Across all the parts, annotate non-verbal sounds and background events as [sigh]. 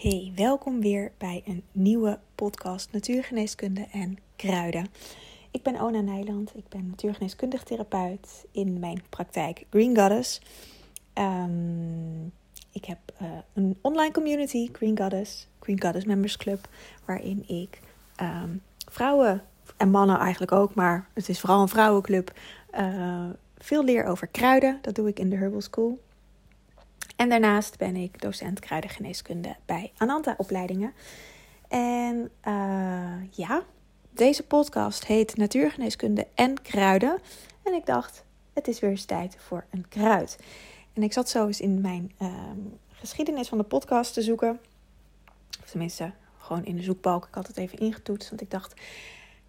Hey, welkom weer bij een nieuwe podcast Natuurgeneeskunde en Kruiden. Ik ben Ona Nijland, ik ben natuurgeneeskundig therapeut in mijn praktijk Green Goddess. Ehm, ik heb uh, een online community, Green Goddess, Green Goddess Members Club, waarin ik ehm, vrouwen en mannen eigenlijk ook, maar het is vooral een vrouwenclub, uh, veel leer over kruiden. Dat doe ik in de Herbal School. En daarnaast ben ik docent kruidengeneeskunde bij Ananta opleidingen. En uh, ja, deze podcast heet Natuurgeneeskunde en Kruiden. En ik dacht, het is weer eens tijd voor een kruid. En ik zat zo eens in mijn uh, geschiedenis van de podcast te zoeken. Of tenminste, gewoon in de zoekbalk. Ik had het even ingetoetst, want ik dacht...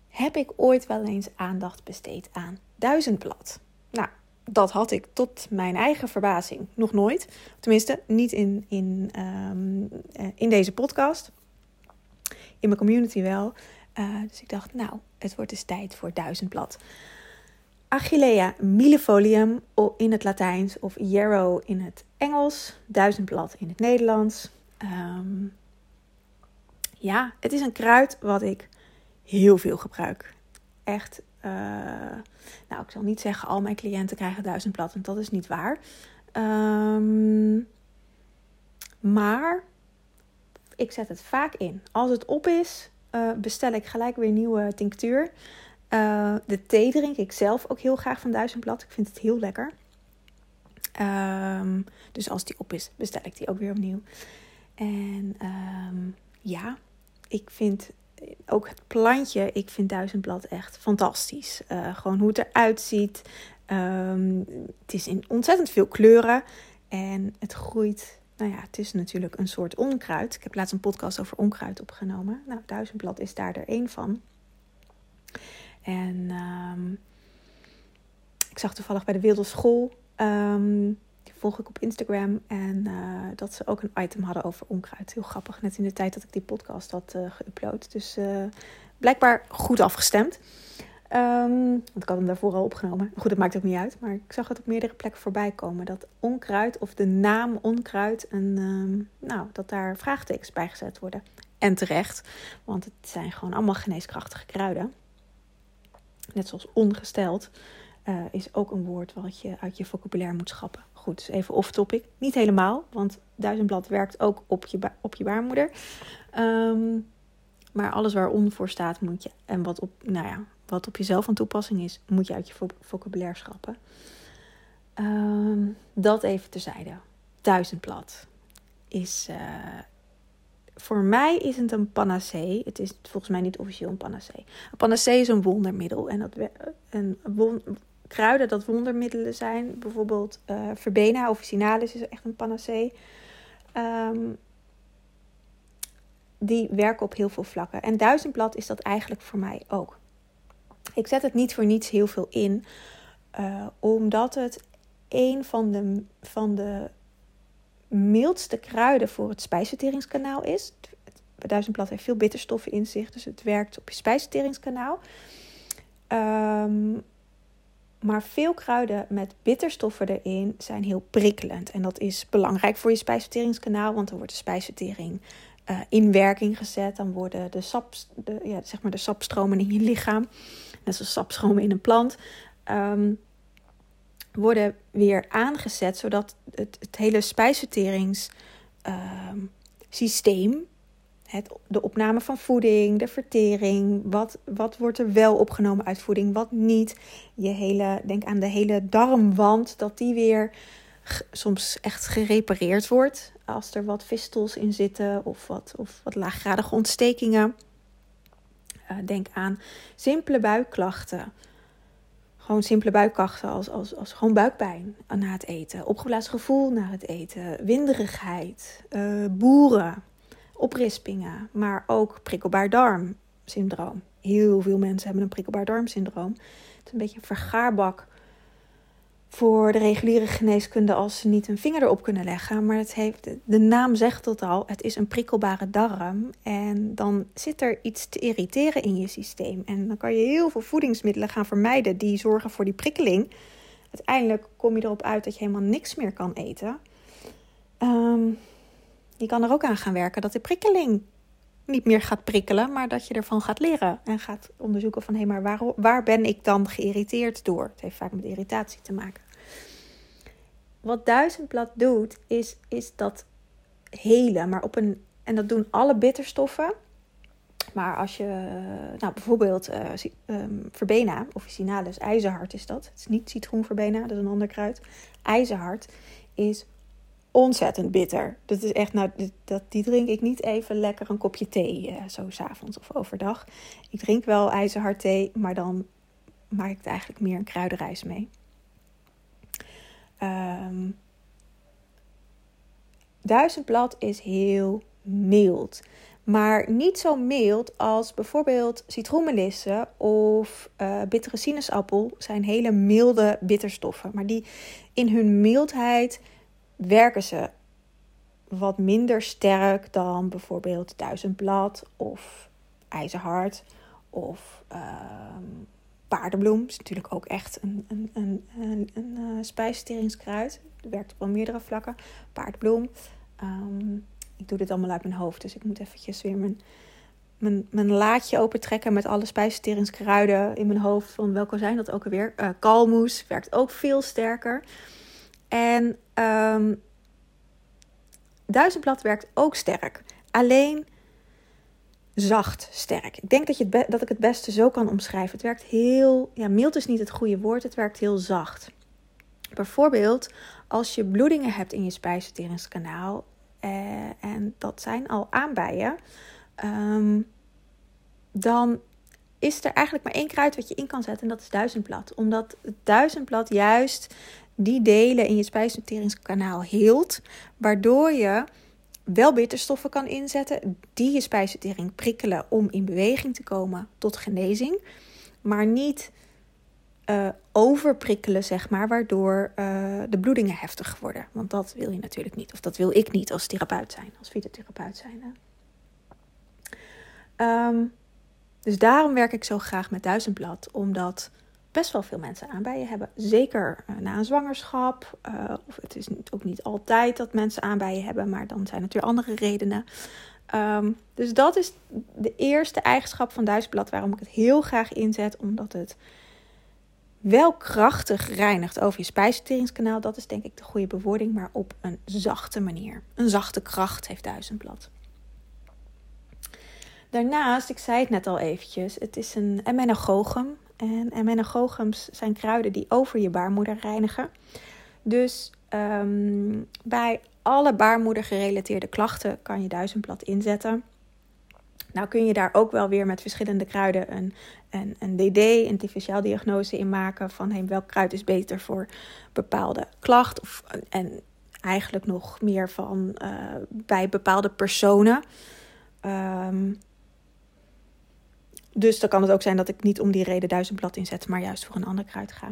Heb ik ooit wel eens aandacht besteed aan duizendblad? Nou, dat had ik tot mijn eigen verbazing nog nooit. Tenminste, niet in, in, um, in deze podcast. In mijn community wel. Uh, dus ik dacht, nou, het wordt dus tijd voor duizendblad. Achillea millefolium in het Latijns of yarrow in het Engels. Duizendblad in het Nederlands. Um, ja, het is een kruid wat ik heel veel gebruik. Echt uh, nou, ik zal niet zeggen al mijn cliënten krijgen duizend blad, want dat is niet waar. Um, maar ik zet het vaak in. Als het op is, uh, bestel ik gelijk weer nieuwe tinctuur. Uh, de thee drink ik zelf ook heel graag van duizendblad. Ik vind het heel lekker. Um, dus als die op is, bestel ik die ook weer opnieuw. En um, ja, ik vind ook het plantje, ik vind duizendblad echt fantastisch. Uh, gewoon hoe het eruit ziet. Um, het is in ontzettend veel kleuren. En het groeit, nou ja, het is natuurlijk een soort onkruid. Ik heb laatst een podcast over onkruid opgenomen. Nou, duizendblad is daar er één van. En um, ik zag toevallig bij de Wilderschool um, volg ik op Instagram. En uh, dat ze ook een item hadden over onkruid. Heel grappig, net in de tijd dat ik die podcast had uh, geüpload. Dus uh, blijkbaar goed afgestemd. Um, want ik had hem daarvoor al opgenomen. Goed, dat maakt ook niet uit. Maar ik zag het op meerdere plekken voorbij komen. Dat onkruid of de naam onkruid. En, um, nou, dat daar vraagtekens bij gezet worden. En terecht. Want het zijn gewoon allemaal geneeskrachtige kruiden. Net zoals ongesteld. Is ook een woord wat je uit je vocabulaire moet schrappen. Goed, dus even off-topic. Niet helemaal, want duizendblad werkt ook op je, op je baarmoeder. Um, maar alles waar on voor staat moet je, en wat op, nou ja, wat op jezelf van toepassing is, moet je uit je vocabulaire schrappen. Um, dat even terzijde. Duizendblad is. Uh, voor mij is het een panacee. Het is volgens mij niet officieel een panacee. Een panacee is een wondermiddel. En dat, een won, kruiden dat wondermiddelen zijn. Bijvoorbeeld uh, verbena officinalis is echt een panacee. Um, die werken op heel veel vlakken. En duizendblad is dat eigenlijk voor mij ook. Ik zet het niet voor niets heel veel in. Uh, omdat het een van de, van de mildste kruiden voor het spijsverteringskanaal is. Duizendblad heeft veel bitterstoffen in zich, dus het werkt op je spijsverteringskanaal. Um, maar veel kruiden met bitterstoffen erin zijn heel prikkelend. En dat is belangrijk voor je spijsverteringskanaal, want dan wordt de spijsvertering uh, in werking gezet. Dan worden de, sap, de, ja, zeg maar de sapstromen in je lichaam, net zoals sapstromen in een plant, um, worden weer aangezet, zodat het, het hele spijsverteringssysteem uh, het, de opname van voeding, de vertering, wat, wat wordt er wel opgenomen uit voeding, wat niet. Je hele, denk aan de hele darmwand, dat die weer soms echt gerepareerd wordt. Als er wat vistels in zitten of wat, of wat laaggradige ontstekingen. Uh, denk aan simpele buikklachten. Gewoon simpele buikklachten als, als, als gewoon buikpijn na het eten. Opgeblazen gevoel na het eten. Winderigheid. Uh, boeren oprispingen, maar ook prikkelbaar darmsyndroom. Heel veel mensen hebben een prikkelbaar darmsyndroom. Het is een beetje een vergaarbak voor de reguliere geneeskunde als ze niet een vinger erop kunnen leggen. Maar het heeft, de naam zegt het al, het is een prikkelbare darm. En dan zit er iets te irriteren in je systeem. En dan kan je heel veel voedingsmiddelen gaan vermijden die zorgen voor die prikkeling. Uiteindelijk kom je erop uit dat je helemaal niks meer kan eten. Um, je kan er ook aan gaan werken dat de prikkeling niet meer gaat prikkelen, maar dat je ervan gaat leren en gaat onderzoeken van hé, maar waar, waar ben ik dan geïrriteerd door? Het heeft vaak met irritatie te maken. Wat duizendblad doet, is, is dat helen, maar op een, en dat doen alle bitterstoffen. Maar als je, nou bijvoorbeeld uh, um, verbena, officinalis, ijzerhard is dat. Het is niet citroenverbena, dat is een ander kruid. IJzerhard is ontzettend bitter. Dat is echt, nou, dat, die drink ik niet even lekker een kopje thee, uh, zo s'avonds of overdag. Ik drink wel ijzerhard thee, maar dan maak ik het eigenlijk meer een kruidenreis mee. Um, duizendblad is heel mild. Maar niet zo mild als bijvoorbeeld citroenmelisse of uh, bittere sinaasappel zijn hele milde bitterstoffen. Maar die in hun mildheid werken ze wat minder sterk dan bijvoorbeeld duizendblad of ijzerhard of uh, paardenbloem. is natuurlijk ook echt een, een, een, een, een spijsverteringskruid. Het werkt op wel meerdere vlakken. Paardbloem. Um, ik doe dit allemaal uit mijn hoofd, dus ik moet eventjes weer mijn, mijn, mijn laadje opentrekken met alle spijsverteringskruiden in mijn hoofd. Van welke zijn dat ook alweer? Uh, kalmoes werkt ook veel sterker. En um, duizendblad werkt ook sterk. Alleen zacht sterk. Ik denk dat, je het dat ik het beste zo kan omschrijven. Het werkt heel, ja, mild is niet het goede woord, het werkt heel zacht. Bijvoorbeeld als je bloedingen hebt in je spijsverteringskanaal uh, en dat zijn al aanbijen, um, dan is er eigenlijk maar één kruid wat je in kan zetten en dat is duizendblad. Omdat duizendblad juist die delen in je spijsverteringskanaal hield, waardoor je wel bitterstoffen kan inzetten die je spijsvertering prikkelen om in beweging te komen tot genezing, maar niet uh, overprikkelen, zeg maar, waardoor uh, de bloedingen heftig worden. Want dat wil je natuurlijk niet, of dat wil ik niet als therapeut zijn, als fytotherapeut zijn. Um, dus daarom werk ik zo graag met duizendblad, omdat best wel veel mensen aanbijen hebben. Zeker uh, na een zwangerschap. Uh, of het is ook niet altijd dat mensen aanbijen hebben, maar dan zijn weer andere redenen. Um, dus dat is de eerste eigenschap van duizendblad waarom ik het heel graag inzet, omdat het wel krachtig reinigt over je spijsverteringskanaal. Dat is denk ik de goede bewoording, maar op een zachte manier. Een zachte kracht heeft duizendblad. Daarnaast, ik zei het net al eventjes, het is een emmenagochum. En emmenagochums zijn kruiden die over je baarmoeder reinigen. Dus um, bij alle baarmoeder gerelateerde klachten kan je duizendblad inzetten. Nou kun je daar ook wel weer met verschillende kruiden een, een, een DD, een differentiaaldiagnose in maken van hey, welk kruid is beter voor bepaalde klacht. Of, en eigenlijk nog meer van uh, bij bepaalde personen. Um, dus dan kan het ook zijn dat ik niet om die reden duizendblad inzet, maar juist voor een ander kruid ga.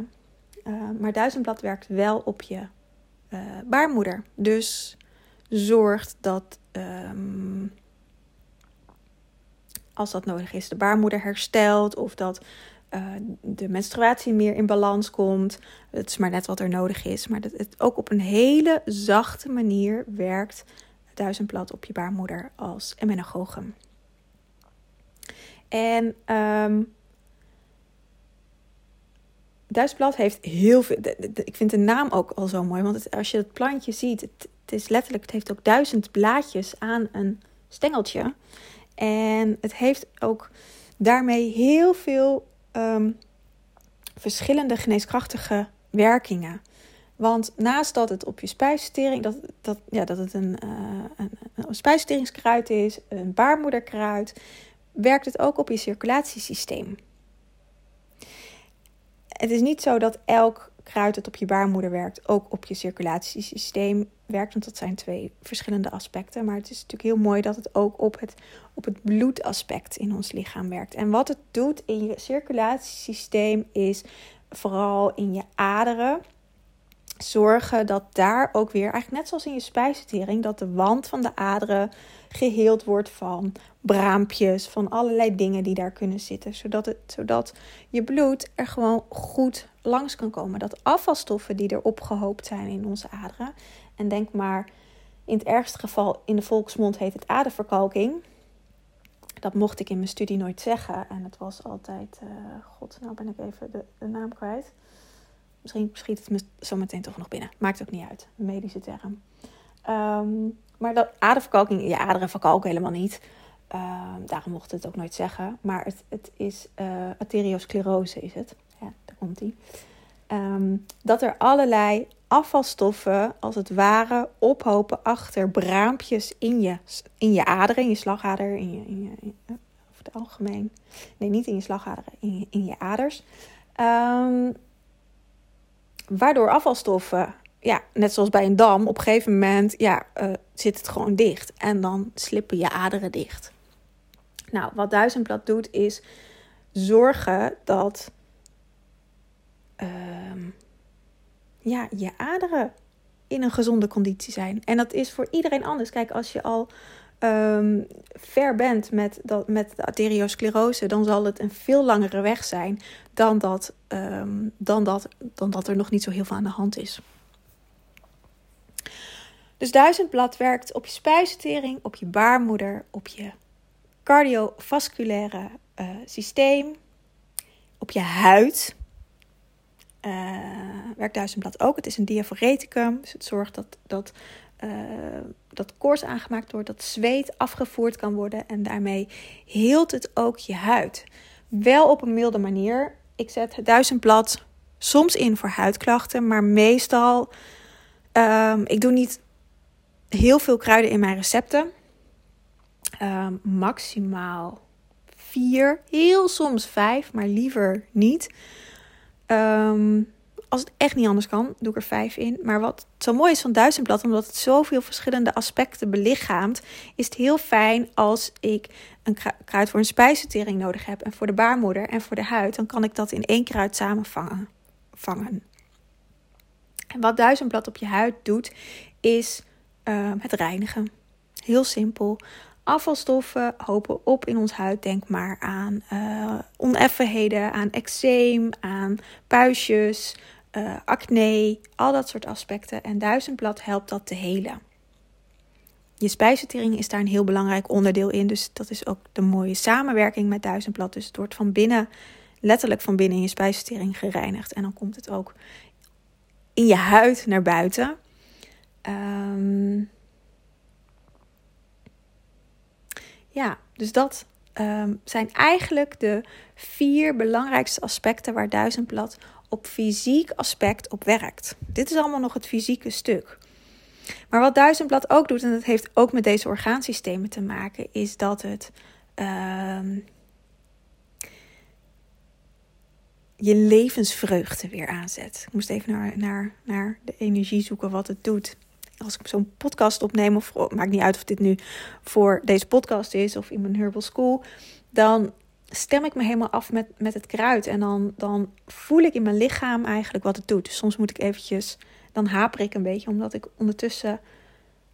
Uh, maar duizendblad werkt wel op je uh, baarmoeder. Dus zorgt dat um, als dat nodig is, de baarmoeder herstelt of dat uh, de menstruatie meer in balans komt. Het is maar net wat er nodig is. Maar dat het ook op een hele zachte manier werkt duizendblad op je baarmoeder als emmenagogen. En um, duizendblad heeft heel veel. Ik vind de naam ook al zo mooi. Want als je het plantje ziet, het, is letterlijk, het heeft ook duizend blaadjes aan een stengeltje. En het heeft ook daarmee heel veel um, verschillende geneeskrachtige werkingen. Want naast dat het op je spijsvertering, dat, dat, ja, dat het een, uh, een, een spijsverteringskruid is, een baarmoederkruid, werkt het ook op je circulatiesysteem. Het is niet zo dat elk kruid dat op je baarmoeder werkt ook op je circulatiesysteem werkt. Want dat zijn twee verschillende aspecten. Maar het is natuurlijk heel mooi dat het ook op het, op het bloedaspect in ons lichaam werkt. En wat het doet in je circulatiesysteem is vooral in je aderen zorgen dat daar ook weer, eigenlijk net zoals in je spijsvertering, dat de wand van de aderen geheeld wordt van braampjes, van allerlei dingen die daar kunnen zitten. Zodat, het, zodat je bloed er gewoon goed langs kan komen. Dat afvalstoffen die er opgehoopt zijn in onze aderen. En denk maar In het ergste geval, in de volksmond heet het aderverkalking. Dat mocht ik in mijn studie nooit zeggen. En het was altijd, uh, god, nou ben ik even de, naam kwijt. Misschien schiet het me zo meteen toch nog binnen. Maakt ook niet uit, medische term. Ehm, maar dat aderverkalking, je aderen verkalken helemaal niet. Ehm, daarom mocht het ook nooit zeggen. Maar het, het is uh, arteriosclerose is het. Ja, daar komt die. Ehm, dat er allerlei afvalstoffen, als het ware, ophopen achter braampjes in je, in je aderen, in je slagader, in je, in je, in, over het algemeen. Nee, niet in je slagaderen, in je, in je aders. Um, waardoor afvalstoffen, ja, net zoals bij een dam, op een gegeven moment ja, uh, zit het gewoon dicht. En dan slippen je aderen dicht. Nou, wat duizendblad doet is zorgen dat uh, ja, je aderen in een gezonde conditie zijn. En dat is voor iedereen anders. Kijk, als je al um, ver bent met, dat, met de arteriosclerose, dan zal het een veel langere weg zijn dan dat, um, dan, dat, dan dat er nog niet zo heel veel aan de hand is. Dus duizendblad werkt op je spijsvertering, op je baarmoeder, op je cardiovasculaire uh, systeem, op je huid. Uh, werkt duizendblad ook. Het is een diaphoreticum, dus het zorgt dat, dat uh, dat koorts aangemaakt wordt, dat zweet afgevoerd kan worden en daarmee heelt het ook je huid. Wel op een milde manier. Ik zet het duizendblad soms in voor huidklachten, maar meestal, um, ik doe niet heel veel kruiden in mijn recepten. Um, maximaal vier, heel soms vijf, maar liever niet. Um, als het echt niet anders kan, doe ik er vijf in. Maar wat zo mooi is van duizendblad, omdat het zoveel verschillende aspecten belichaamt, is het heel fijn als ik een kruid voor een spijsvertering nodig heb en voor de baarmoeder en voor de huid. Dan kan ik dat in één kruid samenvangen. Vangen. En wat duizendblad op je huid doet, is uh, het reinigen. Heel simpel. Afvalstoffen hopen op in ons huid. Denk maar aan uh, oneffenheden, aan eczeem, aan puistjes, uh, acne, al dat soort aspecten. En duizendblad helpt dat te helen. Je spijsvertering is daar een heel belangrijk onderdeel in. Dus dat is ook de mooie samenwerking met duizendblad. Dus het wordt van binnen, letterlijk van binnen in je spijsvertering gereinigd. En dan komt het ook in je huid naar buiten. Um, ja, dus dat um, zijn eigenlijk de vier belangrijkste aspecten waar duizendblad op fysiek aspect op werkt. Dit is allemaal nog het fysieke stuk. Maar wat duizendblad ook doet, en dat heeft ook met deze orgaansystemen te maken, is dat het uh, je levensvreugde weer aanzet. Ik moest even naar, naar, naar de energie zoeken wat het doet. Als ik zo'n podcast opneem, of maakt niet uit of dit nu voor deze podcast is of in mijn Herbal School, dan stem ik me helemaal af met, met het kruid. En dan, dan voel ik in mijn lichaam eigenlijk wat het doet. Dus soms moet ik eventjes, dan haper ik een beetje, omdat ik ondertussen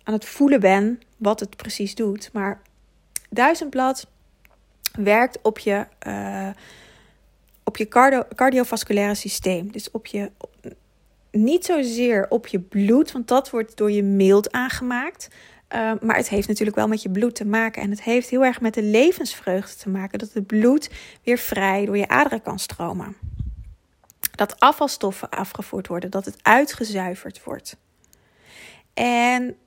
aan het voelen ben wat het precies doet. Maar duizendblad werkt op je, uh, op je cardio, cardiovasculaire systeem. Dus op je, niet zozeer op je bloed, want dat wordt door je mild aangemaakt. Uh, maar het heeft natuurlijk wel met je bloed te maken. En het heeft heel erg met de levensvreugde te maken. Dat het bloed weer vrij door je aderen kan stromen. Dat afvalstoffen afgevoerd worden. Dat het uitgezuiverd wordt. En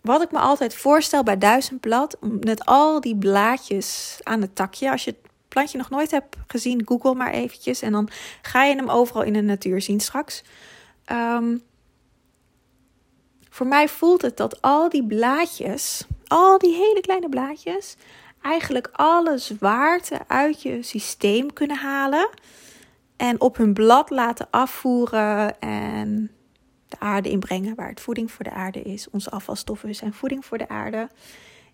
wat ik me altijd voorstel bij duizendblad. Met al die blaadjes aan het takje. Als je het plantje nog nooit hebt gezien, google maar eventjes. En dan ga je hem overal in de natuur zien straks. Um, voor mij voelt het dat al die blaadjes, al die hele kleine blaadjes, eigenlijk alle zwaarte uit je systeem kunnen halen. En op hun blad laten afvoeren en de aarde inbrengen, waar het voeding voor de aarde is. Onze afvalstoffen zijn voeding voor de aarde.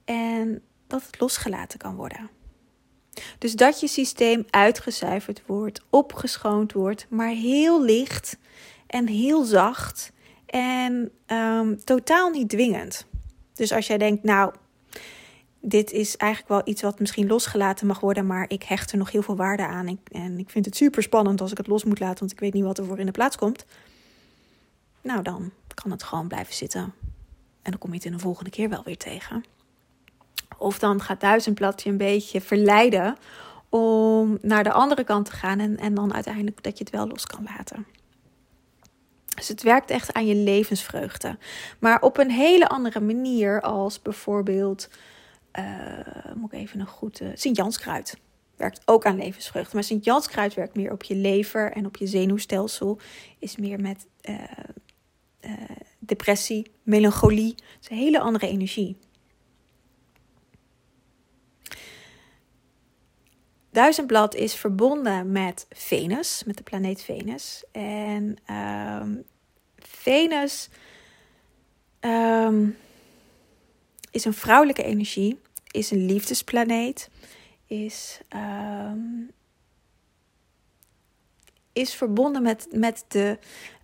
En dat het losgelaten kan worden. Dus dat je systeem uitgezuiverd wordt, opgeschoond wordt, maar heel licht en heel zacht en um, totaal niet dwingend. Dus als jij denkt, nou, dit is eigenlijk wel iets wat misschien losgelaten mag worden, maar ik hecht er nog heel veel waarde aan. Ik, en ik vind het super spannend als ik het los moet laten, want ik weet niet wat er voor in de plaats komt. Nou dan, kan het gewoon blijven zitten. En dan kom je het in de volgende keer wel weer tegen. Of dan gaat duizendblad je een beetje verleiden om naar de andere kant te gaan en, en dan uiteindelijk dat je het wel los kan laten. Dus het werkt echt aan je levensvreugde. Maar op een hele andere manier als bijvoorbeeld, uh, moet ik even een goed, uh, Sint-Janskruid. Werkt ook aan levensvreugde. Maar Sint-Janskruid werkt meer op je lever en op je zenuwstelsel. Is meer met uh, depressie, melancholie. Het is een hele andere energie. Duizendblad is verbonden met Venus, met de planeet Venus. En um, Venus um, is een vrouwelijke energie, is een liefdesplaneet, is, um, is verbonden met, met de.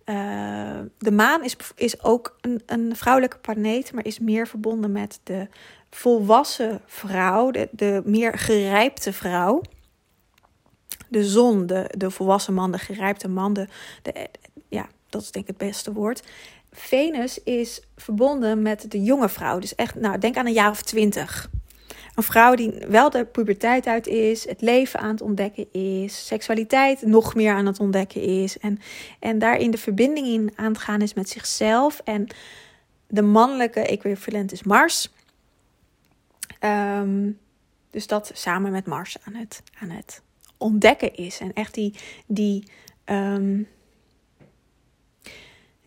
Uh, de maan is, is ook een, een vrouwelijke planeet, maar is meer verbonden met de volwassen vrouw, de, de meer gerijpte vrouw de zon, de, de volwassen man, de gerijpte man, de, ja, dat is denk ik het beste woord. Venus is verbonden met de jonge vrouw. Dus echt, nou, denk aan een jaar of twintig. Een vrouw die wel de puberteit uit is, het leven aan het ontdekken is, seksualiteit nog meer aan het ontdekken is. En, en daarin de verbinding in aan het gaan is met zichzelf. En de mannelijke equivalent is Mars. Um, dus dat samen met Mars aan het, aan het ontdekken is. En echt die, die um,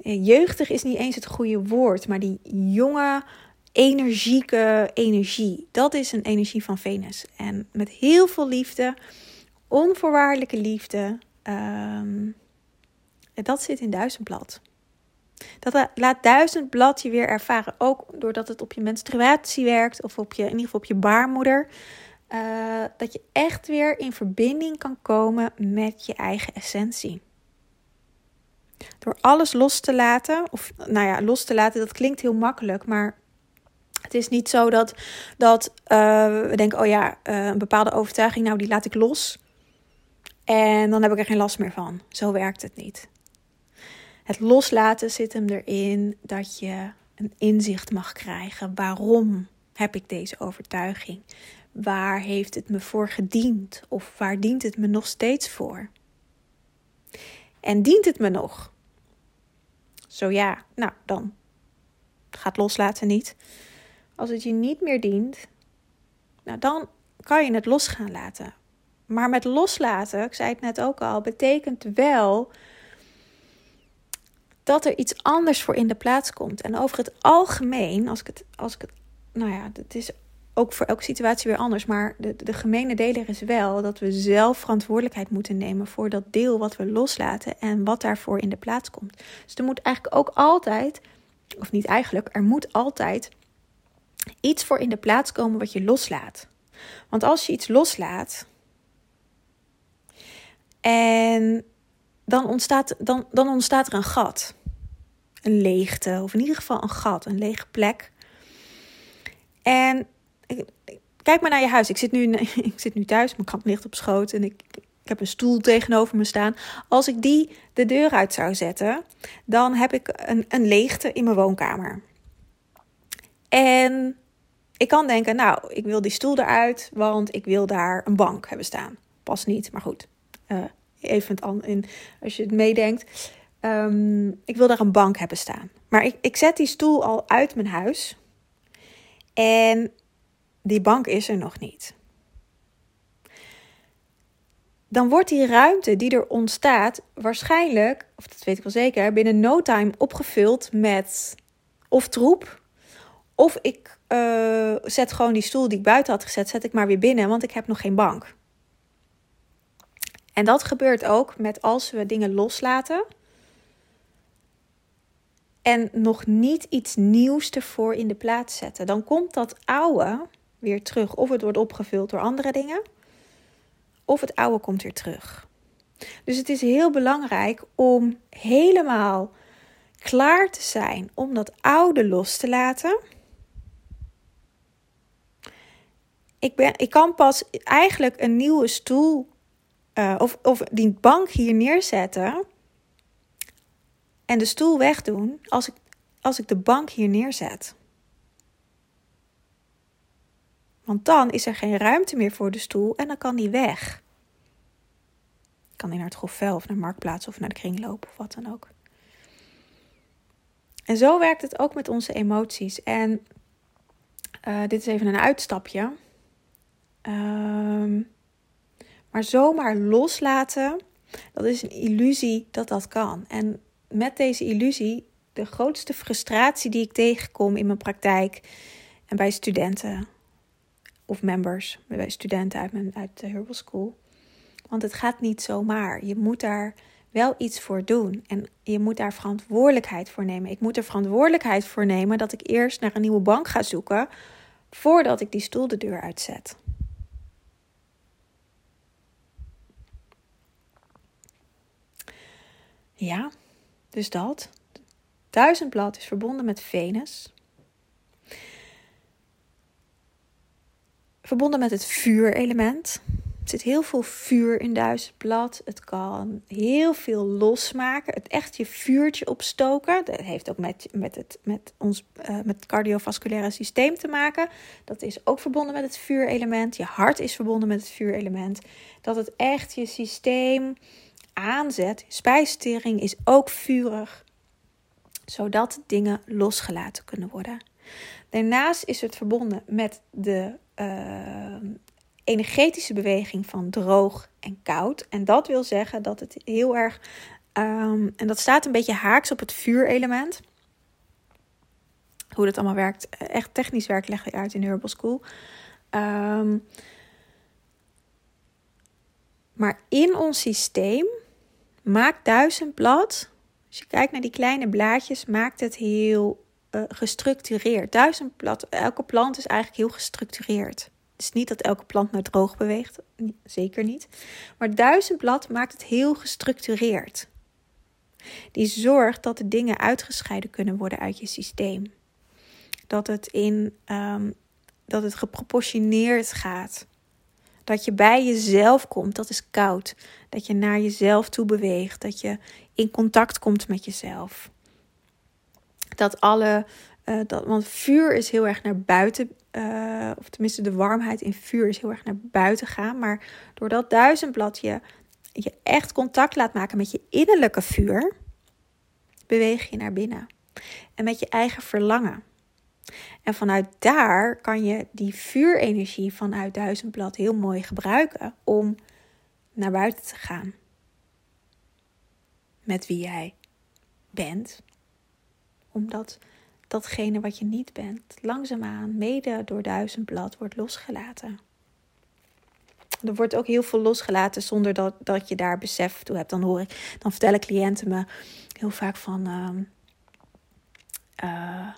jeugdig is niet eens het goede woord, maar die jonge, energieke energie. Dat is een energie van Venus. En met heel veel liefde, onvoorwaardelijke liefde, um, dat zit in duizendblad. Dat laat duizendblad je weer ervaren. Ook doordat het op je menstruatie werkt. Of op je, in ieder geval op je baarmoeder. Uh, dat je echt weer in verbinding kan komen met je eigen essentie. Door alles los te laten, of nou ja, los te laten, dat klinkt heel makkelijk, maar het is niet zo dat, dat uh, we denken, oh ja, uh, een bepaalde overtuiging, nou die laat ik los. En dan heb ik er geen last meer van. Zo werkt het niet. Het loslaten zit hem erin dat je een inzicht mag krijgen. Waarom heb ik deze overtuiging? Waar heeft het me voor gediend? Of waar dient het me nog steeds voor? En dient het me nog? Zo ja, nou dan gaat loslaten niet. Als het je niet meer dient, nou dan kan je het los gaan laten. Maar met loslaten, ik zei het net ook al, betekent wel dat er iets anders voor in de plaats komt. En over het algemeen, als ik het, als ik het nou ja, het is ook voor elke situatie weer anders. Maar de, de gemene deler is wel dat we zelf verantwoordelijkheid moeten nemen voor dat deel wat we loslaten en wat daarvoor in de plaats komt. Dus er moet eigenlijk ook altijd, of niet eigenlijk, er moet altijd iets voor in de plaats komen wat je loslaat. Want als je iets loslaat en dan ontstaat, dan, dan ontstaat er een gat. Een leegte, of in ieder geval een gat, een lege plek. En kijk maar naar je huis. Ik zit nu, [laughs] ik zit nu thuis, mijn kat ligt op schoot en ik, ik heb een stoel tegenover me staan. Als ik die de deur uit zou zetten, dan heb ik een, een leegte in mijn woonkamer. En ik kan denken, nou, ik wil die stoel eruit, want ik wil daar een bank hebben staan. Pas niet, maar goed. Uh, even in, als je het meedenkt. Um, ik wil daar een bank hebben staan. Maar ik, ik zet die stoel al uit mijn huis. En die bank is er nog niet. Dan wordt die ruimte die er ontstaat waarschijnlijk, of dat weet ik wel zeker, binnen no time opgevuld met of troep. Of ik uh, zet gewoon die stoel die ik buiten had gezet, zet ik maar weer binnen, want ik heb nog geen bank. En dat gebeurt ook met als we dingen loslaten en nog niet iets nieuws ervoor in de plaats zetten. Dan komt dat oude weer terug. Of het wordt opgevuld door andere dingen, of het oude komt weer terug. Dus het is heel belangrijk om helemaal klaar te zijn om dat oude los te laten. Ik, ben, ik kan pas eigenlijk een nieuwe stoel uh, of, of die bank hier neerzetten en de stoel wegdoen als ik als ik de bank hier neerzet. Want dan is er geen ruimte meer voor de stoel en dan kan die weg. Kan die naar het grofvel of naar Marktplaats of naar de kringloop of wat dan ook. En zo werkt het ook met onze emoties. En uh, dit is even een uitstapje. Um, maar zomaar loslaten, dat is een illusie dat dat kan. En met deze illusie, de grootste frustratie die ik tegenkom in mijn praktijk en bij studenten of members, studenten uit, mijn, uit de Herbal School. Want het gaat niet zomaar. Je moet daar wel iets voor doen. En je moet daar verantwoordelijkheid voor nemen. Ik moet er verantwoordelijkheid voor nemen dat ik eerst naar een nieuwe bank ga zoeken voordat ik die stoel de deur uitzet. Ja, dus dat. Duizendblad is verbonden met Venus. Verbonden met het vuurelement. Er zit heel veel vuur in duizendblad. Het kan heel veel losmaken. Het echt je vuurtje opstoken. Dat heeft ook met, met, het, met ons uh, met het cardiovasculaire systeem te maken. Dat is ook verbonden met het vuurelement. Je hart is verbonden met het vuurelement. Dat het echt je systeem aanzet. Spijsvertering is ook vurig, zodat dingen losgelaten kunnen worden. Daarnaast is het verbonden met de uh, energetische beweging van droog en koud. En dat wil zeggen dat het heel erg. Um, en dat staat een beetje haaks op het vuurelement. Hoe dat allemaal werkt, echt technisch werk leg ik uit in Herbal School. Um, maar in ons systeem maakt duizendblad, als je kijkt naar die kleine blaadjes, maakt het heel uh, gestructureerd. Duizendblad, elke plant is eigenlijk heel gestructureerd. Het is niet dat elke plant naar droog beweegt, zeker niet. Maar duizendblad maakt het heel gestructureerd. Die zorgt dat de dingen uitgescheiden kunnen worden uit je systeem. Dat het, in, um, dat het geproportioneerd gaat. Dat je bij jezelf komt, dat is koud. Dat je naar jezelf toe beweegt. Dat je in contact komt met jezelf. Dat alle. Uh, dat, want vuur is heel erg naar buiten. Uh, of tenminste, de warmheid in vuur is heel erg naar buiten gaan. Maar doordat duizendblad je, je echt contact laat maken met je innerlijke vuur. Beweeg je naar binnen. En met je eigen verlangen. En vanuit daar kan je die vuurenergie vanuit duizendblad heel mooi gebruiken om naar buiten te gaan. Met wie jij bent. Omdat datgene wat je niet bent, langzaamaan, mede door duizendblad, wordt losgelaten. Er wordt ook heel veel losgelaten zonder dat, dat je daar besef toe hebt. Dan hoor ik, dan vertellen cliënten me heel vaak van. Uh,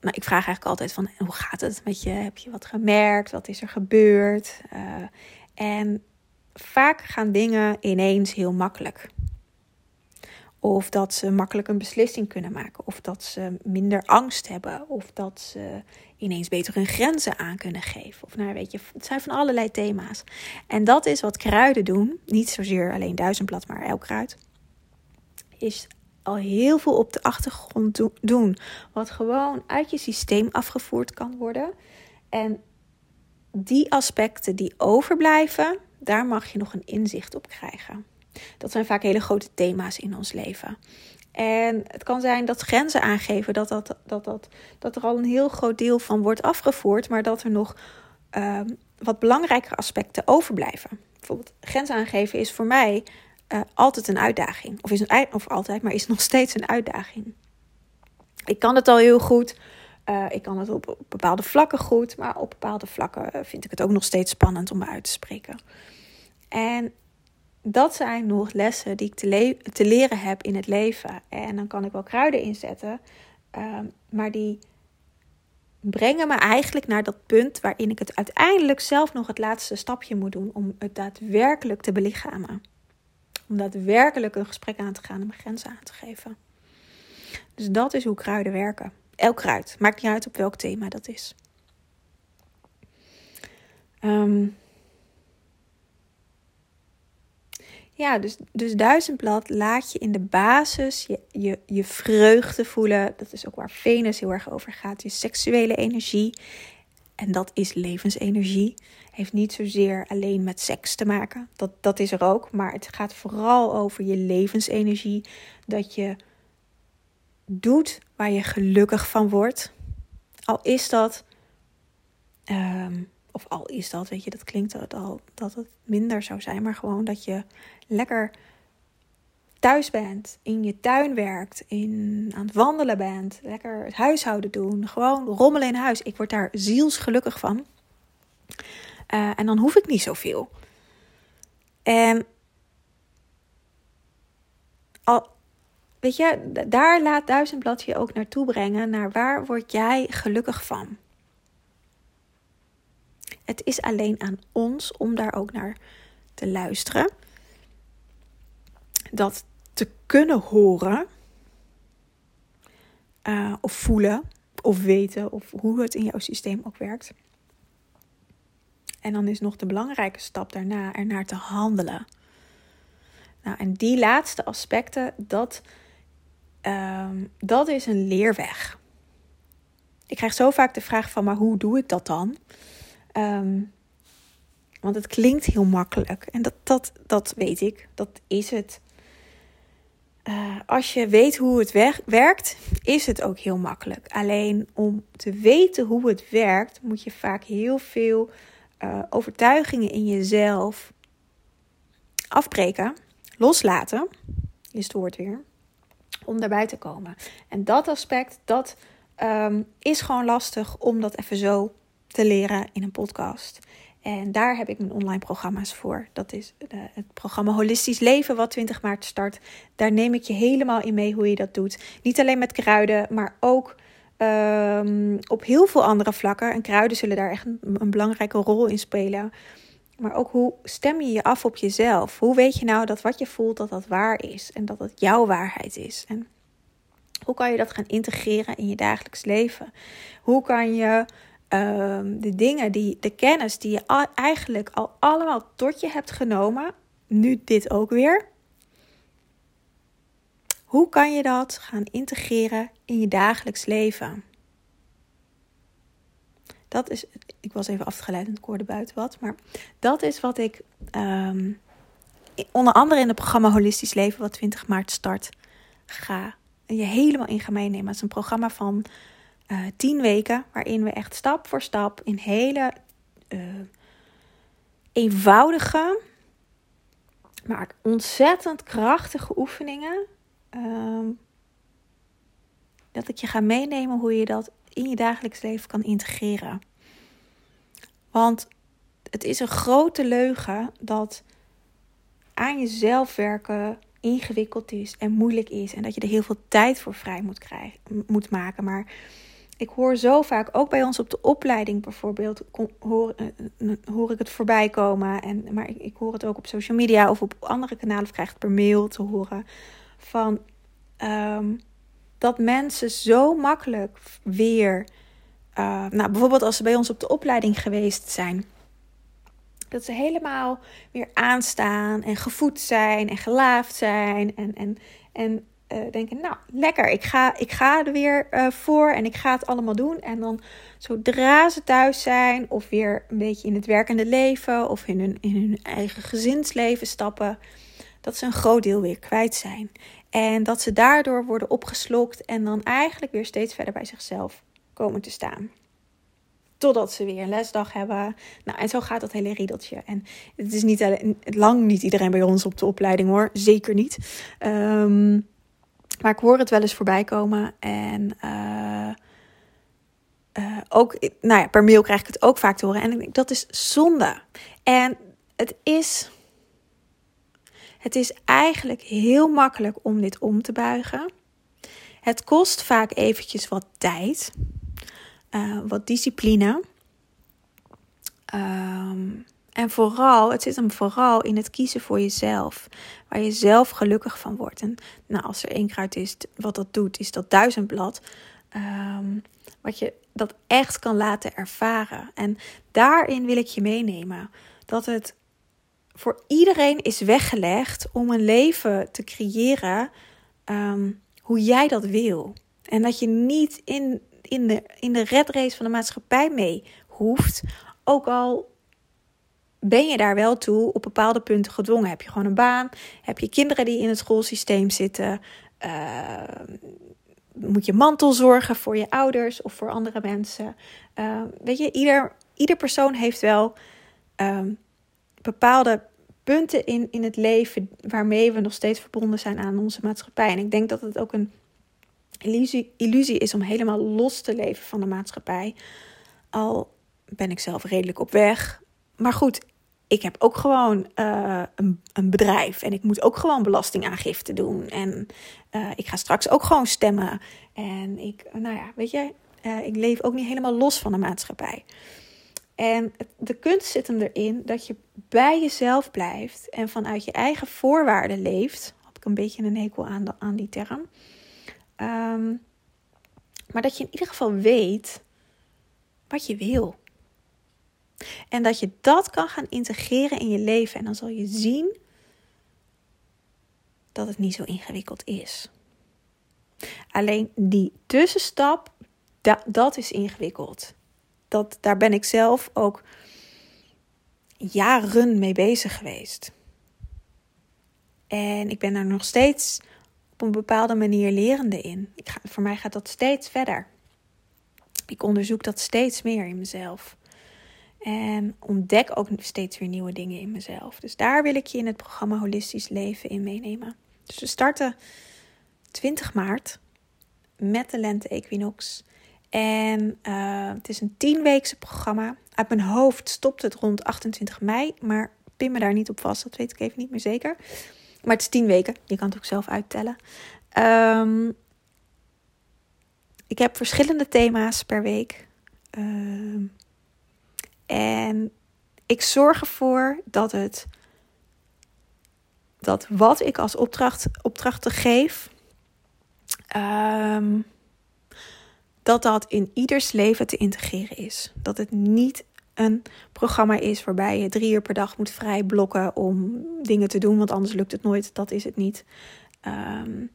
nou, ik vraag eigenlijk altijd van hoe gaat het met je? Heb je wat gemerkt? Wat is er gebeurd? Uh, en vaak gaan dingen ineens heel makkelijk. Of dat ze makkelijk een beslissing kunnen maken. Of dat ze minder angst hebben. Of dat ze ineens beter hun grenzen aan kunnen geven. Of nou weet je, het zijn van allerlei thema's. En dat is wat kruiden doen. Niet zozeer alleen duizendblad, maar elk kruid. Is al heel veel op de achtergrond doen. Wat gewoon uit je systeem afgevoerd kan worden. En die aspecten die overblijven, daar mag je nog een inzicht op krijgen. Dat zijn vaak hele grote thema's in ons leven. En het kan zijn dat grenzen aangeven, dat, dat, dat, dat, dat er al een heel groot deel van wordt afgevoerd, maar dat er nog uh, wat belangrijke aspecten overblijven. Bijvoorbeeld, grenzen aangeven is voor mij uh, altijd een uitdaging. Of, is een, of altijd, maar is nog steeds een uitdaging. Ik kan het al heel goed. Uh, ik kan het op, op, bepaalde vlakken goed. Maar op bepaalde vlakken vind ik het ook nog steeds spannend om me uit te spreken. En dat zijn nog lessen die ik te, le te leren heb in het leven. En dan kan ik wel kruiden inzetten. Uh, maar die brengen me eigenlijk naar dat punt waarin ik het uiteindelijk zelf nog het laatste stapje moet doen om het daadwerkelijk te belichamen. Om daadwerkelijk een gesprek aan te gaan en mijn grenzen aan te geven. Dus dat is hoe kruiden werken. Elk kruid. Maakt niet uit op welk thema dat is. Um, ja, dus, dus duizendblad laat je in de basis je, je, je vreugde voelen. Dat is ook waar Venus heel erg over gaat. Je seksuele energie. En dat is levensenergie. Heeft niet zozeer alleen met seks te maken. Dat, dat is er ook. Maar het gaat vooral over je levensenergie. Dat je doet waar je gelukkig van wordt. Al is dat. Ehm, of al is dat, weet je, dat klinkt al dat het minder zou zijn. Maar gewoon dat je lekker thuis bent, in je tuin werkt, in, aan het wandelen bent, lekker het huishouden doen, gewoon rommelen in huis. Ik word daar zielsgelukkig van. Uh, en dan hoef ik niet zoveel. En al, weet je, daar laat Duizendblad je ook naartoe brengen, naar waar word jij gelukkig van. Het is alleen aan ons om daar ook naar te luisteren dat te kunnen horen, uh, of voelen, of weten, of hoe het in jouw systeem ook werkt. En dan is nog de belangrijke stap daarna ernaar te handelen. Nou, en die laatste aspecten, dat, uh, dat is een leerweg. Ik krijg zo vaak de vraag van, maar hoe doe ik dat dan? Um, want het klinkt heel makkelijk. En dat, dat, dat weet ik. Dat is het. Uh, als je weet hoe het werkt, is het ook heel makkelijk. Alleen om te weten hoe het werkt, moet je vaak heel veel uh, overtuigingen in jezelf afbreken, loslaten, is het woord weer, om daarbij te komen. En dat aspect, dat um, is gewoon lastig om dat even zo te leren in een podcast. En daar heb ik mijn online programma's voor. Dat is de, het programma Holistisch Leven, wat 20 maart start. Daar neem ik je helemaal in mee hoe je dat doet. Niet alleen met kruiden, maar ook um, op heel veel andere vlakken. En kruiden zullen daar echt een, belangrijke rol in spelen. Maar ook hoe stem je je af op jezelf? Hoe weet je nou dat wat je voelt, dat dat waar is? En dat het jouw waarheid is? En hoe kan je dat gaan integreren in je dagelijks leven? Hoe kan je um, de dingen, die, de kennis die je eigenlijk al allemaal tot je hebt genomen, nu dit ook weer. Hoe kan je dat gaan integreren in je dagelijks leven? Dat is, ik was even afgeleid en ik hoorde buiten wat, maar dat is wat ik um, onder andere in het programma Holistisch Leven, wat 20 maart start, ga je helemaal in gaan meenemen. Het is een programma van uh, tien weken, waarin we echt stap voor stap in hele uh, eenvoudige, maar ontzettend krachtige oefeningen. Uh, dat ik je ga meenemen hoe je dat in je dagelijks leven kan integreren. Want het is een grote leugen dat aan jezelf werken ingewikkeld is en moeilijk is. En dat je er heel veel tijd voor vrij moet, krijgen, moet maken. Maar ik hoor zo vaak, ook bij ons op de opleiding bijvoorbeeld, hoor, eh, eh, hoor ik het voorbij komen. En, maar ik, ik, hoor het ook op social media of op andere kanalen, of krijg het per mail te horen. Van ehm, dat mensen zo makkelijk weer, nou bijvoorbeeld als ze bij ons op de opleiding geweest zijn. Dat ze helemaal weer aanstaan en gevoed zijn en gelaafd zijn. En, en, en uh, denken, nou lekker, ik ga, ik ga er weer uh, voor en ik ga het allemaal doen. En dan zodra ze thuis zijn of weer een beetje in het werkende leven of in hun, in hun eigen gezinsleven stappen, dat ze een groot deel weer kwijt zijn. En dat ze daardoor worden opgeslokt en dan eigenlijk weer steeds verder bij zichzelf komen te staan. Totdat ze weer een lesdag hebben. Nou, en zo gaat dat hele riedeltje. En het is niet lang niet iedereen bij ons op de opleiding hoor. Zeker niet. Um, maar ik hoor het wel eens voorbij komen. En uh, uh, ook, nou ja, per mail krijg ik het ook vaak te horen. En ik denk, dat is zonde. En het is, het is eigenlijk heel makkelijk om dit om te buigen. Het kost vaak eventjes wat tijd, uh, wat discipline. Um, en vooral, het zit hem vooral in het kiezen voor jezelf. Waar je zelf gelukkig van wordt. En nou, als er één kruid is, wat dat doet, is dat duizendblad. Um, wat je dat echt kan laten ervaren. En daarin wil ik je meenemen. Dat het voor iedereen is weggelegd om een leven te creëren ehm, hoe jij dat wil. En dat je niet in, in, de, in de red race van de maatschappij mee hoeft. Ook al ben je daar wel toe op bepaalde punten gedwongen. Heb je gewoon een baan? Heb je kinderen die in het schoolsysteem zitten? Uh, moet je mantel zorgen voor je ouders of voor andere mensen? Uh, weet je, ieder, ieder persoon heeft wel um, bepaalde punten in, in het leven waarmee we nog steeds verbonden zijn aan onze maatschappij. En ik denk dat het ook een illusie, illusie is om helemaal los te leven van de maatschappij. Al ben ik zelf redelijk op weg. Maar goed, ik heb ook gewoon uh, een, een, bedrijf en ik moet ook gewoon belastingaangifte doen. En uh, ik ga straks ook gewoon stemmen. En ik, nou ja, weet je, uh, ik leef ook niet helemaal los van de maatschappij. En de kunst zit hem erin dat je bij jezelf blijft en vanuit je eigen voorwaarden leeft. Had ik een beetje een hekel aan, de, aan die term. Um, maar dat je in ieder geval weet wat je wil. En dat je dat kan gaan integreren in je leven. En dan zal je zien dat het niet zo ingewikkeld is. Alleen die tussenstap, dat is ingewikkeld. Dat, daar ben ik zelf ook jaren mee bezig geweest. En ik ben daar nog steeds op een bepaalde manier lerende in. Ik ga, voor mij gaat dat steeds verder. Ik onderzoek dat steeds meer in mezelf. En ontdek ook steeds weer nieuwe dingen in mezelf. Dus daar wil ik je in het programma Holistisch Leven in meenemen. Dus we starten 20 maart met de lente equinox. En uh, het is een tienweekse programma. Uit mijn hoofd stopt het rond 28 mei. Maar pin me daar niet op vast. Dat weet ik even niet meer zeker. Maar het is 10 weken. Je kan het ook zelf uittellen. Um, ik heb verschillende thema's per week. Uh, en ik zorg ervoor dat het dat wat ik als opdracht, opdrachten geef, um, dat dat in ieders leven te integreren is. Dat het niet een programma is waarbij je drie uur per dag moet vrij blokken om dingen te doen, want anders lukt het nooit. Dat is het niet. Um,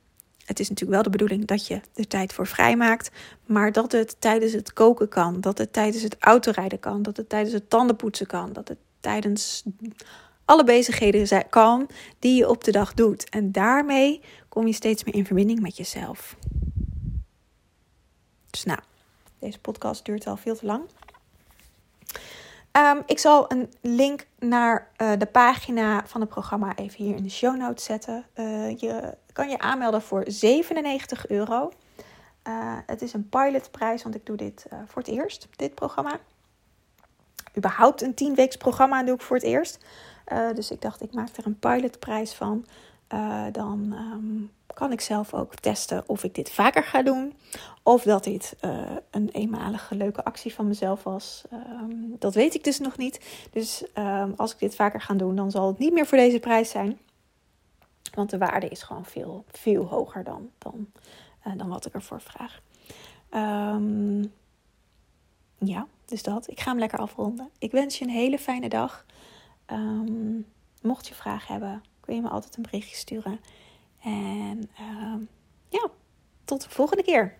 het is natuurlijk wel de bedoeling dat je er tijd voor vrijmaakt. Maar dat het tijdens het koken kan. Dat het tijdens het autorijden kan. Dat het tijdens het tandenpoetsen kan. Dat het tijdens alle bezigheden kan die je op de dag doet. En daarmee kom je steeds meer in verbinding met jezelf. Dus nou, deze podcast duurt al veel te lang. Um, ik zal een link naar uh, de pagina van het programma even hier in de show notes zetten. Uh, je kan je aanmelden voor 97 euro. Uh, het is een pilotprijs, want ik doe dit voor het eerst, dit programma. Überhaupt een 10 weeks programma doe ik voor het eerst. dus ik dacht, ik maak er een pilotprijs van. dan um, kan ik zelf ook testen of ik dit vaker ga doen. Of dat dit uh, een eenmalige leuke actie van mezelf was. Um, dat weet ik dus nog niet. Dus um, als ik dit vaker ga doen, dan zal het niet meer voor deze prijs zijn. Want de waarde is gewoon veel, veel hoger dan, dan, uh, dan wat ik ervoor vraag. Um, ja, dus dat. Ik ga hem lekker afronden. Ik wens je een hele fijne dag. mocht je vragen hebben, kun je me altijd een berichtje sturen. En uh, ja, tot de volgende keer.